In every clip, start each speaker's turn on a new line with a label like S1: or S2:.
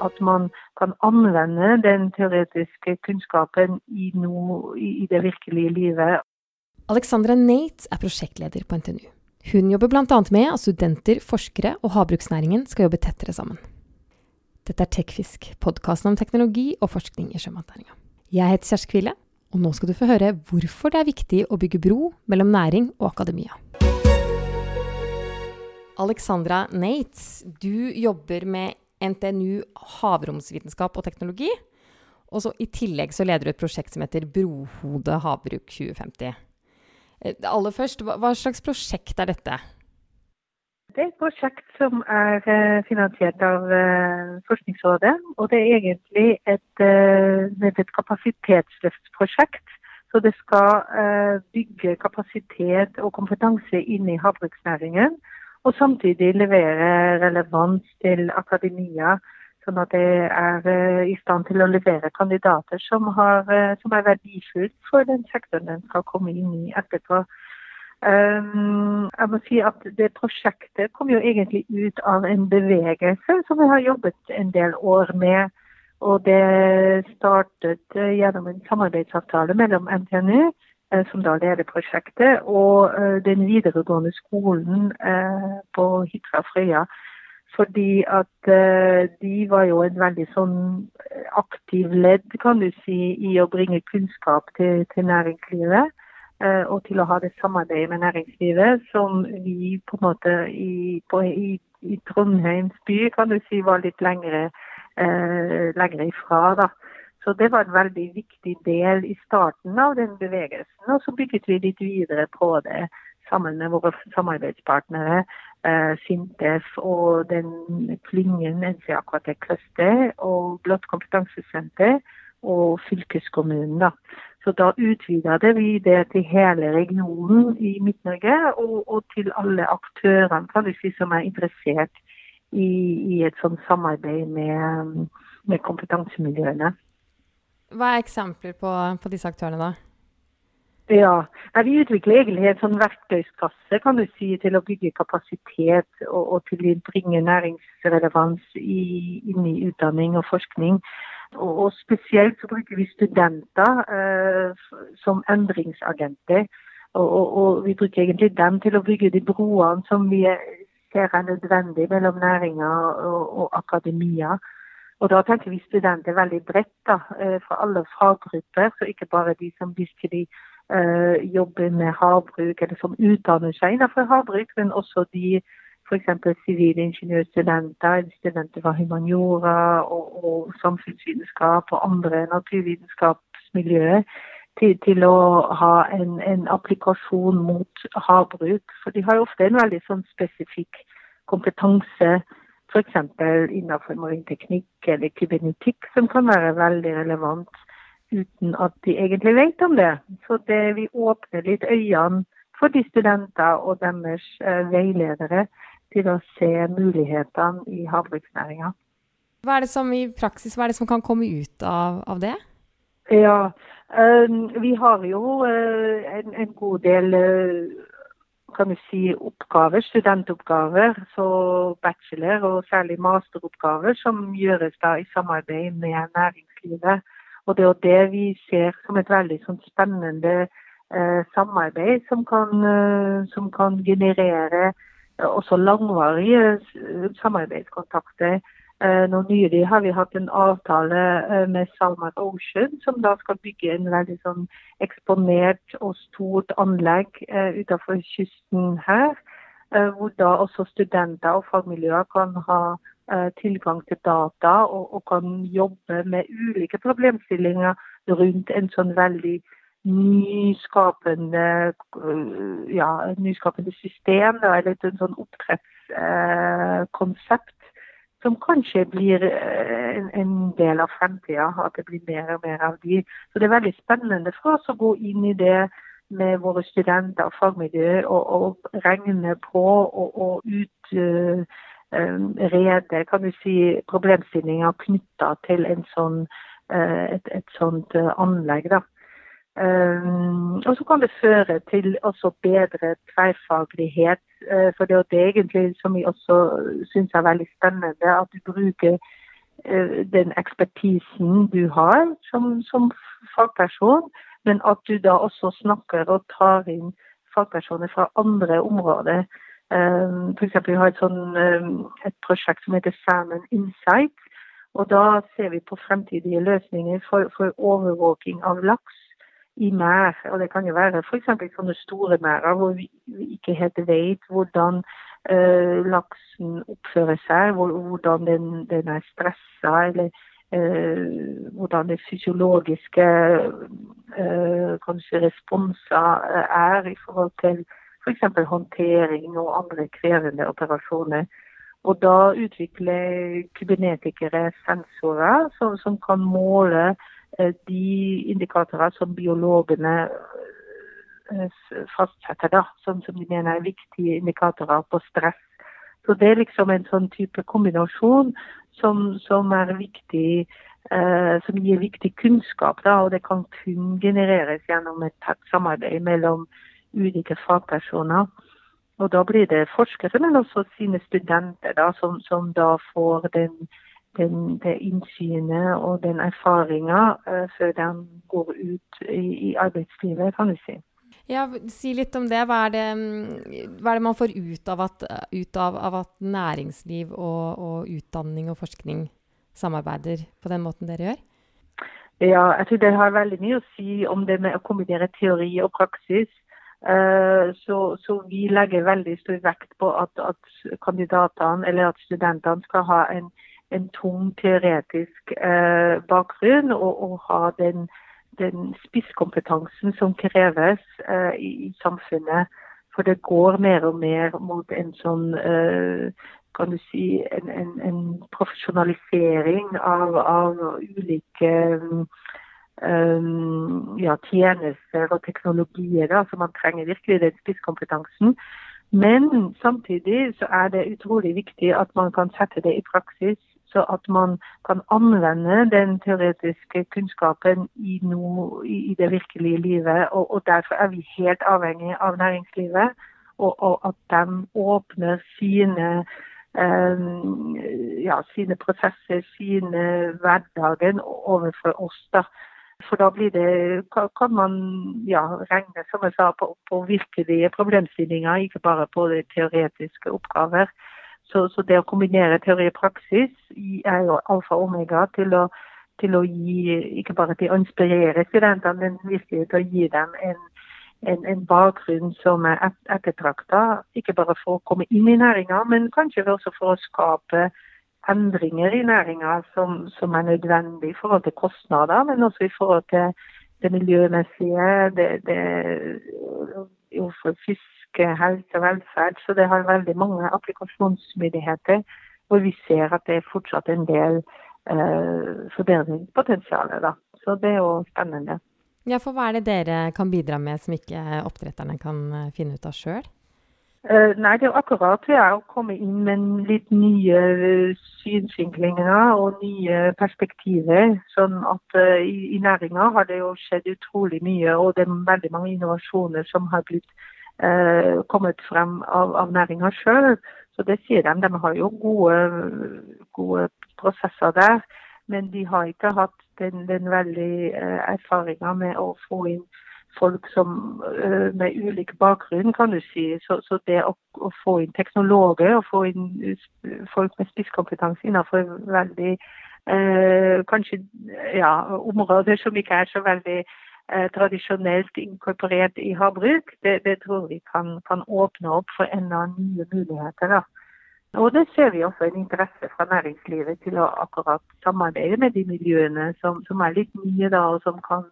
S1: at man kan anvende den teoretiske kunnskapen i, noe, i det virkelige livet.
S2: Alexandra Nate er prosjektleder på NTNU. Hun jobber bl.a. med at studenter, forskere og havbruksnæringen skal jobbe tettere sammen. Dette er Tekfisk, podkasten om teknologi og forskning i sjømatnæringa. Jeg heter Kjersti Kvile, og nå skal du få høre hvorfor det er viktig å bygge bro mellom næring og akademia. Alexandra Nates, du jobber med NTNU havromsvitenskap og teknologi. Og så I tillegg så leder du et prosjekt som heter Brohode havbruk 2050. Eh, aller først, hva slags prosjekt er dette?
S1: Det er et prosjekt som er eh, finansiert av eh, Forskningsrådet. Og det er egentlig et, et kapasitetsløftprosjekt. Så det skal bygge kapasitet og kompetanse inn i havbruksnæringen. Og samtidig levere relevans til akademia Sånn at det er eh, i stand til å levere kandidater som, har, eh, som er verdifullt for den sektoren den skal komme inn i etterpå. Um, jeg må si at Det prosjektet kom jo egentlig ut av en bevegelse som vi har jobbet en del år med. Og Det startet uh, gjennom en samarbeidsavtale mellom NTNU, som da leder prosjektet, og uh, den videregående skolen på Hitra Frøya fordi at de var jo en veldig sånn eh, aktiv ledd, kan du si, i å bringe kunnskap til, til næringslivet. Og til å ha det samarbeidet med næringslivet som vi på en måte i, på, i, i Trondheims by kan du si var litt lengre, eh, lengre ifra. da. Så det var en veldig viktig del i starten av den bevegelsen. Og så bygget vi litt videre på det sammen med våre samarbeidspartnere. Eh, Sintef og den klyngen NCAKT Cluster og Blått kompetansesenter og fylkeskommunen. da. Så da utvida vi det til hele regionen i Midt-Norge og, og, til alle aktørene si, som er interessert i, i et sånt samarbeid med, med kompetansemiljøene.
S2: Hva er eksempler på, på disse aktørene, da?
S1: Ja, Vi utvikler egentlig en sånn verktøyskasse kan du si, til å bygge kapasitet og, og til å bringe næringsrelevans i, inn i utdanning og forskning. Og, og Spesielt så bruker vi studenter eh, som endringsagenter. Og, og, vi bruker egentlig dem til å bygge de broene som vi ser er nødvendig mellom næringer og, akademia. Og Da tenker vi studenter veldig bredt, da, eh, fra alle faggrupper, så ikke bare de som virkelig uh, jobber med havbruk, eller som utdanner seg innenfor havbruk, men også de f.eks. sivilingeniørstudenter, studenter fra humaniora og, og, samfunnsvitenskap og andre naturvitenskapsmiljøer. Til, til å ha en, en, applikasjon mot havbruk. For de har ofte en veldig sånn spesifikk kompetanse, f.eks. innenfor marinteknikk eller kybernetikk, som kan være veldig relevant uten at de egentlig vet om det. Så det, vi åpner litt øynene for de studenter og deres eh, veiledere til å se mulighetene i havbruksnæringa.
S2: Hva er det som i praksis, hva er det som kan komme ut av, av det?
S1: Ja, um, vi har jo uh, en, en, god del uh, kan du si, oppgaver, studentoppgaver, så bachelor- og særlig masteroppgaver, som gjøres da i samarbeid med næringslivet. Og det er jo det vi ser som et veldig sånn spennende eh, samarbeid som kan, eh, som kan generere eh, også langvarige samarbeidskontakter. Eh, nå Nylig har vi hatt en avtale eh, med Salmar Ocean, som da skal bygge en veldig sånn eksponert og stort anlegg utenfor kysten her. Hvor da også studenter og fagmiljøer kan ha Eh, tilgang til data og, og, kan jobbe med ulike problemstillinger rundt en sånn veldig nyskapende, eh, ja, nyskapende system, eller et sånn oppdrettskonsept. Eh, som kanskje blir eh, en, del av fremtida, at det blir mer og mer av de. Så Det er veldig spennende for oss å gå inn i det med våre studenter og fagmiljø og, og regne på og, og ut uh, Eh, rede kan du si, problemstillinger knytta til sånn, eh, et, et, sånt eh, anlegg. da. Og så kan det føre til også bedre tverrfaglighet. for det er egentlig som vi også syns er veldig spennende, at du bruker den ekspertisen du har som, som, fagperson, men at du da også snakker og tar inn fagpersoner fra andre områder. F.eks. vi har et, sånn, et prosjekt som heter Salmon Insight. Og da ser vi på fremtidige løsninger for, for overvåking av laks i mær. Og det kan jo være f.eks. sånne store merder hvor vi, ikke helt vet hvordan uh, laksen oppfører seg, hvor, hvordan den, den, er stressa, eller uh, hvordan det fysiologiske uh, kanskje responser er i forhold til f.eks. håndtering og andre krevende operasjoner. Og da utvikler kybernetikere sensorer som, som kan måle de indikatorer som biologene eh, fastsetter, da, som, som de mener er viktige indikatorer på stress. Så Det er liksom en sånn type kombinasjon som, som er viktig, eh, som gir viktig kunnskap. Da, og det kan kun genereres gjennom et tett samarbeid mellom ulike fagpersoner. Og Da blir det forskere, men også sine studenter, da, som, som da får den den, det innsynet og den erfaringa uh, før de går ut i, i, arbeidslivet, kan du si.
S2: Ja, Si litt om det. Hva er det, hva er det man får ut av at, ut av, av at næringsliv og, og, utdanning og forskning samarbeider på den måten dere gjør?
S1: Ja, jeg tror det har veldig mye å si om det med å kombinere teori og praksis. Uh, så, så, vi legger veldig stor vekt på at, at kandidatene eller at studentene skal ha en en tung teoretisk eh, bakgrunn og, og ha den, den, spisskompetansen som kreves eh, i, i, samfunnet. For det går mer og mer mot en sånn eh, kan du si, en, en, en profesjonalisering av, av ulike um, ja, tjenester og teknologier. Da, man trenger virkelig den spisskompetansen. Men samtidig så er det utrolig viktig at man kan sette det i praksis så at man kan anvende den teoretiske kunnskapen i, noe, i det virkelige livet. Og, og, Derfor er vi helt avhengig av næringslivet, og, og at de åpner sine um, ja, sine prosesser, sine hverdagen overfor oss. da. For da blir det, kan man ja, regne som jeg sa, på, på virkelige problemstillinger, ikke bare på de teoretiske oppgaver. Så, så, det å kombinere teori og praksis er jo alfa og omega til å, til å gi, ikke bare til å inspirere studentene, men virkelig til å gi dem en, en, en bakgrunn som er et, ettertrakta. Ikke bare for å komme inn i næringa, men kanskje også for å skape endringer i næringa som, som, er nødvendig i forhold til kostnader, men også i forhold til det miljømessige, det, det, jo for fisk helse og velferd. Så det har veldig mange applikasjonsmuligheter hvor vi ser at det er fortsatt en del eh, forbedringspotensial. Så det er jo spennende.
S2: Ja, for hva er det dere kan bidra med som ikke oppdretterne kan eh, finne ut av sjøl?
S1: Uh, nei, det er jo akkurat det å komme inn med litt nye uh, synsvinklinger og nye perspektiver. Sånn at uh, i, i næringa har det jo skjedd utrolig mye, og det er veldig mange innovasjoner som har blitt eh, kommet frem av, av næringa sjøl. Så det sier de. De har jo gode, gode, prosesser der. Men de har ikke hatt den, den veldig eh, erfaringa med å få inn folk som, eh, med ulik bakgrunn, kan du si. Så, så det å, å, få inn teknologer og få inn folk med spisskompetanse innenfor veldig eh, kanskje ja, områder som ikke er så veldig tradisjonelt inkorporert i havbruk, det, det tror vi kan, kan, åpne opp for enda nye muligheter. Da. Og det ser vi også en interesse fra næringslivet til å akkurat samarbeide med de miljøene som, som er litt nye, da, og som kan,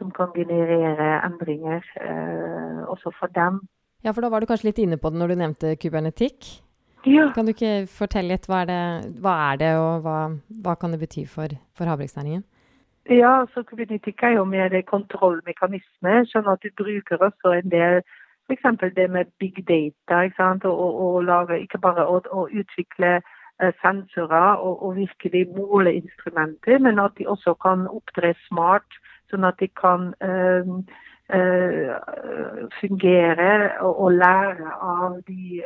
S1: som kan generere endringer eh, også for dem.
S2: Ja, for da var du kanskje litt inne på det når du nevnte kybernetikk.
S1: Ja.
S2: Kan du ikke fortelle litt hva er det, hva er det og hva, hva kan det bety for, for havbruksnæringen?
S1: Ja, så kybernetikk er jo mer kontrollmekanisme. Sånn at du bruker også en del F.eks. det med big data. ikke sant, og, og lage, Ikke bare å, å utvikle uh, sensorer og, og, virkelig måle instrumenter, men at de også kan opptre smart. Sånn at de kan um, fungere og, og, lære av de,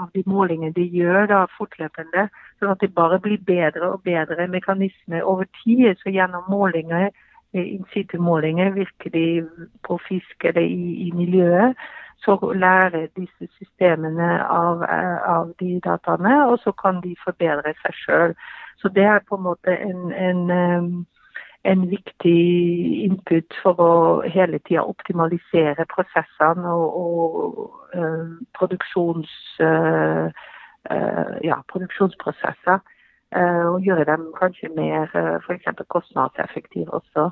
S1: av de målingene de gjør da, fortløpende. Sånn at det bare blir bedre og bedre mekanismer over tid. Så gjennom målinger, in virker de på fisk eller i, i miljøet så lærer disse systemene av, av, de dataene, og så kan de forbedre seg sjøl. Så det er på en måte en, en, en viktig input for å hele tida optimalisere prosessene og, og uh, produksjons, uh, uh, ja, produksjonsprosesser. og gjøre dem kanskje mer uh, f.eks. kostnadseffektive også.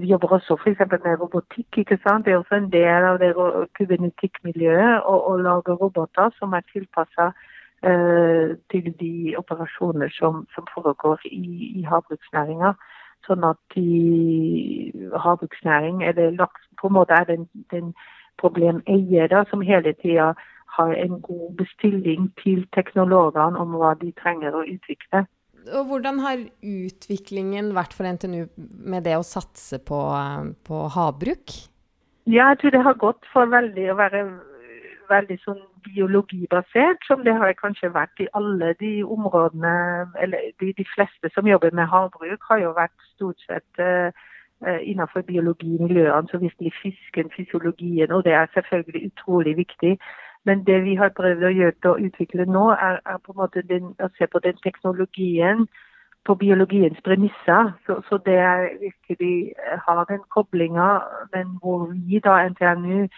S1: Vi jobber også f.eks. med robotikk. ikke sant? Det er også en del av det kubernetikkmiljøet å lage roboter som er tilpassa til de operasjoner som, som foregår i, i havbruksnæringa. Sånn at de havbruksnæring eller laks på en måte er den, den problemeier da, som hele tida har en god bestilling til teknologene om hva de trenger å utvikle.
S2: Og hvordan har utviklingen vært for NTNU med det å satse på, på havbruk?
S1: Ja, jeg tror det har gått for veldig å være veldig sånn biologibasert, som det har kanskje vært i alle de områdene Eller de, de fleste som jobber med havbruk, har jo vært stort sett uh, innenfor biologimiljøene, så virkelig fisken, fysiologien, og det er selvfølgelig utrolig viktig. Men det vi har prøvd å gjøre å utvikle nå, er, er på en måte den, å se på den teknologien på biologiens premisser. Så, så det er virkelig eh, har den koblinga, men hvor vi da NTNU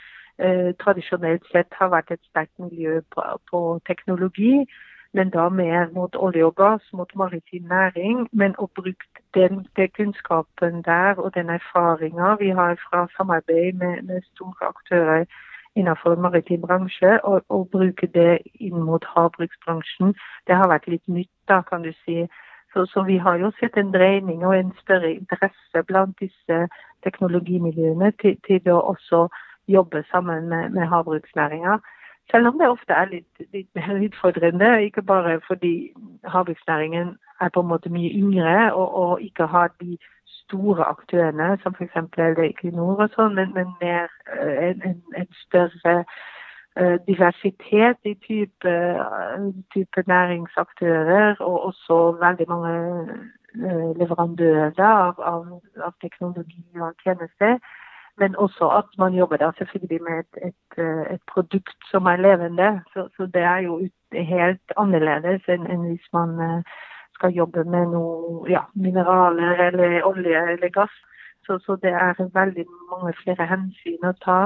S1: eh, tradisjonelt sett har vært et sterkt miljø på, på, teknologi. Men da mer mot olje og gass, mot maritim næring. Men å bruke den, den, kunnskapen der og den erfaringa vi har fra samarbeid med, med store aktører innenfor maritim bransje, og, og, bruke det inn mot havbruksbransjen. Det har vært litt nytt, da, kan du si. Så, så, vi har jo sett en dreining og en større interesse blant disse teknologimiljøene til, til å også jobbe sammen med, med havbruksnæringa. Selv om det ofte er litt, litt, mer utfordrende, ikke bare fordi havbruksnæringen er på en måte mye yngre og, og ikke har de store aktørene, som f.eks. Equinor og sånn, men, men, mer eh, en, en, en større uh, diversitet i type, type, næringsaktører, og også veldig mange uh, leverandører av, av, av, teknologi og tjenester. Men også at man jobber da selvfølgelig med et, et, et produkt som er levende. Så, så, det er jo helt annerledes enn, enn hvis man uh, skal jobbe med noe ja, mineraler eller olje eller gass. Så, så, det er veldig mange flere hensyn å ta.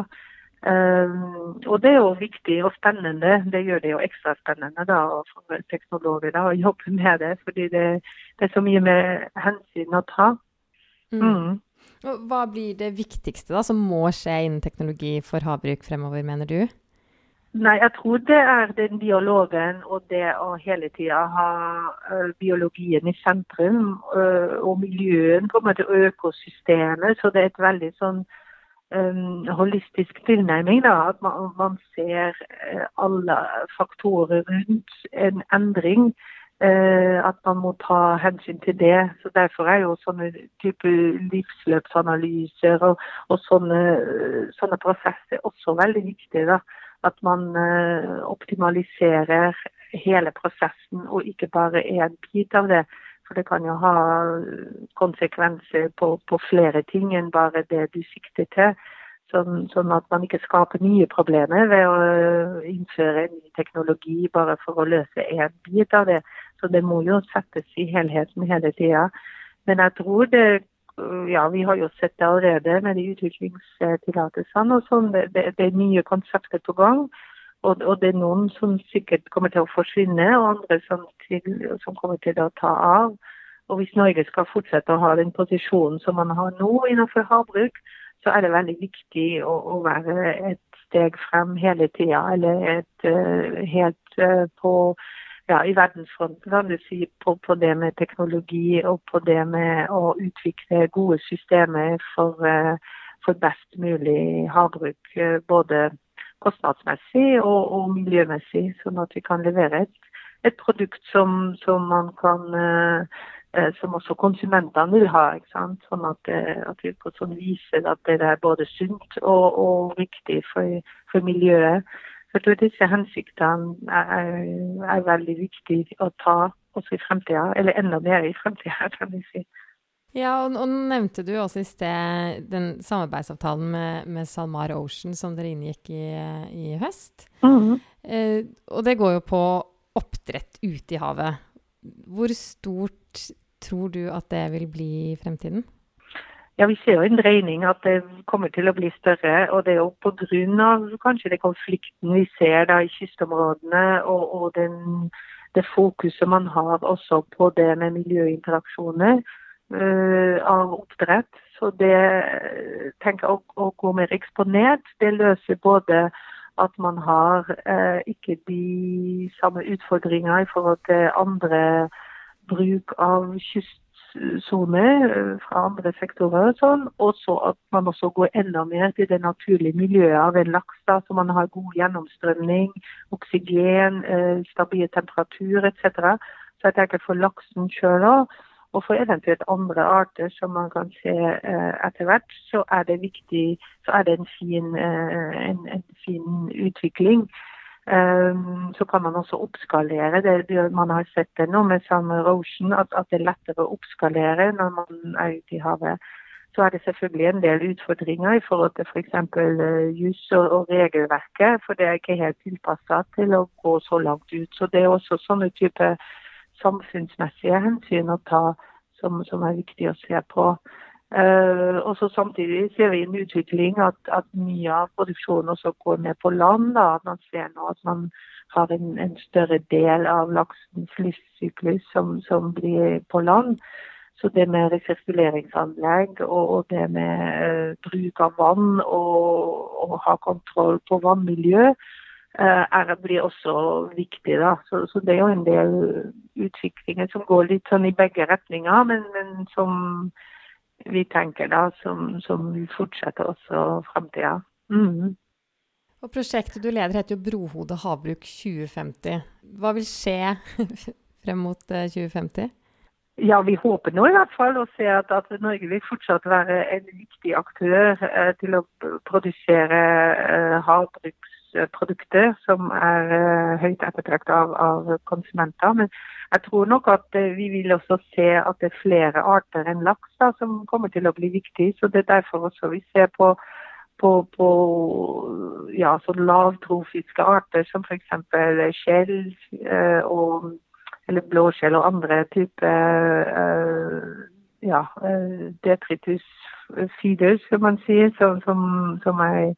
S1: Um, og det er jo viktig og spennende. Det gjør det jo ekstra spennende da, for teknologer da, å jobbe med det. Fordi det, det, er så mye mer hensyn å ta.
S2: Mm. Hva blir det viktigste da, som må skje innen teknologi for havbruk fremover, mener du?
S1: Nei, jeg tror det er den dialogen og det å hele tida ha biologien i sentrum. Og miljøen, på en måte økosystemet. Så det er et veldig sånn um, holistisk tilnærming. da, At man, man ser alle faktorer rundt en endring. At man må ta hensyn til det. så Derfor er jo sånne type livsløpsanalyser og, og sånne, sånne prosesser også veldig viktige. da at man eh, optimaliserer hele prosessen og ikke bare én bit av det. For det kan jo ha konsekvenser på, på flere ting enn bare det du sikter til. Sånn, sånn, at man ikke skaper nye problemer ved å innføre ny teknologi bare for å løse én bit av det. Så det må jo settes i helheten hele tida. Men jeg tror det ja, vi har jo sett det allerede med de utviklingstillatelsene. og sånn. Det, det, det, er nye konsepter på gang. Og, og, det er noen som sikkert kommer til å forsvinne, og andre som, til, som, kommer til å ta av. Og Hvis Norge skal fortsette å ha den posisjonen som man har nå innenfor havbruk, så er det veldig viktig å, å være et steg frem hele tida, eller et, uh, helt uh, på ja, i verdensfronten, kan du si, på, på, det med teknologi og på det med å utvikle gode systemer for, uh, for best mulig havbruk. Både kostnadsmessig og, og, miljømessig, sånn at vi kan levere et, et produkt som, som man kan eh, som også konsumentene vil ha. ikke sant? Sånn at, eh, at vi på sånn viser at det er både sunt og, og viktig for, for miljøet. Så jeg tror disse hensiktene er, er veldig viktig å ta også i fremtida, eller enda mer i fremtida, kan vi si.
S2: Ja, og, og nevnte du også i sted den samarbeidsavtalen med, med SalMar Ocean som dere inngikk i, i høst. Mm -hmm. eh, og det går jo på oppdrett ute i havet. Hvor stort tror du at det vil bli i fremtiden?
S1: Ja, Vi ser jo en dreining at det kommer til å bli større. og Det er jo pga. kanskje den konflikten vi ser da i kystområdene og, og den, det fokuset man har også på det med miljøinteraksjoner uh, av oppdrett. Så det tenker jeg å, å, gå mer eksponert, det løser både at man har uh, ikke de samme utfordringer i forhold til andre bruk av kystsoner uh, fra andre sektorer. og sånn, Og så at man også går enda mer til det naturlige miljøet av en laks. da, Så man har god gjennomstrømning, oksygen, stabil temperatur etc. Så jeg tenker for laksen sjøl òg og for eventuelt andre arter som man kan se eh, etter hvert, så er det viktig, så er det en fin, eh, en, en fin utvikling. Um, så kan man også oppskalere. Det, man har sett det nå med Summer Ocean, at, at, det er lettere å oppskalere når man er ute i havet. Så er det selvfølgelig en del utfordringer i forhold til f.eks. For juss og, og, regelverket, for det er ikke helt tilpassa til å gå så langt ut. Så det er også sånne type samfunnsmessige hensyn å ta som, som er viktig å se på. Uh, og så Samtidig ser vi en utvikling at, at, mye av produksjonen også går ned på land. Da. At man ser nå at man har en, en større del av laksens livssyklus som, som, blir på land. Så det med resirkuleringsanlegg og, og det med uh, bruk av vann og, å ha kontroll på vannmiljø, uh, er, blir også viktig. da. Så, så, det er jo en del utviklinger som går litt sånn i begge retninger, men, men som vi tenker da, som, som vil fortsette også framtida. Mm.
S2: Og prosjektet du leder heter jo Brohode havbruk 2050. Hva vil skje frem mot 2050? Eh,
S1: ja, vi håper nå i hvert fall å se at, at Norge vil fortsatt være en viktig aktør eh, til å produsere eh, havbruksprodukter som er eh, høyt ettertraktet av, av, konsumenter. Men jeg tror nok at uh, vi vil også se at det er flere arter enn laks da, som kommer til å bli viktig. Så det er derfor også vi ser på, på, på ja, sånn lavtrofiske arter som f.eks. skjell uh, og eller blåskjell og andre typer ja, detritus feeders, som man sier, som, som, som er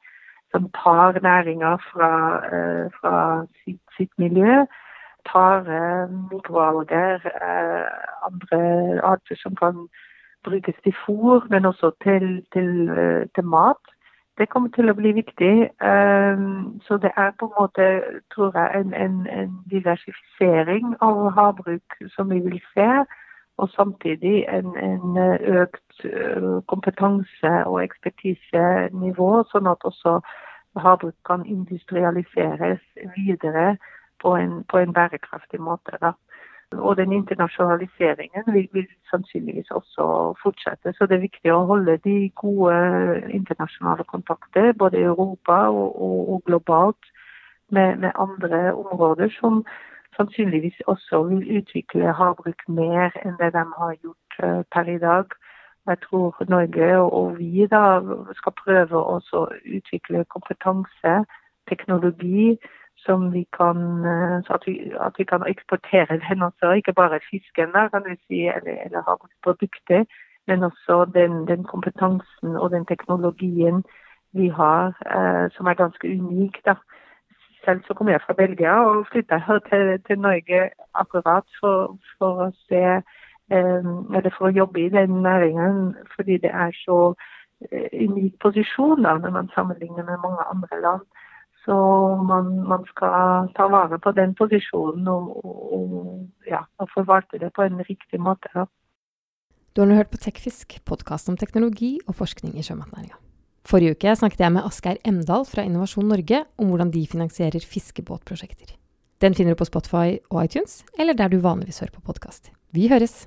S1: som tar næringa fra, eh, fra sitt, sitt, miljø. Tar eh, mikroalger, eh, andre arter som kan brukes til fôr, men også til, til, til mat. Det kommer til å bli viktig. Så det er på en måte, tror jeg, en, en, en diversifisering av havbruk som vi vil se og samtidig en, en, økt kompetanse- og ekspertisenivå, sånn at også havbruk kan industrialiseres videre på en, på en bærekraftig måte. Da. Og den internasjonaliseringen vil, vil, sannsynligvis også fortsette. Så det er viktig å holde de gode internasjonale kontakter, både i Europa og, og, og globalt, med, med, andre områder som sannsynligvis også vil utvikle havbruk mer enn det de har gjort uh, per i dag. Jeg tror Norge og vi da skal prøve å utvikle kompetanse, teknologi, som vi kan, eh, at vi, at vi kan eksportere den også. Ikke bare fisken, da, kan vi si, eller, eller havbruksprodukter, men også den, den, kompetansen og den teknologien vi har, eh, som er ganske unik. da. Selv så kommer jeg fra Belgia og flytta her til, til Norge akkurat for, for å se eh, eller for å jobbe i den næringen, fordi det er så eh, unik posisjon da, når man sammenligner med mange andre land. Så man, man skal ta vare på den posisjonen og, og, ja, og forvalte det på en riktig måte. Da.
S2: Du har nå hørt på Tekfisk, podkast om teknologi og forskning i sjømatnæringa. Forrige uke snakket jeg med Asgeir Emdal fra Innovasjon Norge om hvordan de finansierer fiskebåtprosjekter. Den finner du på Spotify og iTunes, eller der du vanligvis hører på podkast. Vi høres!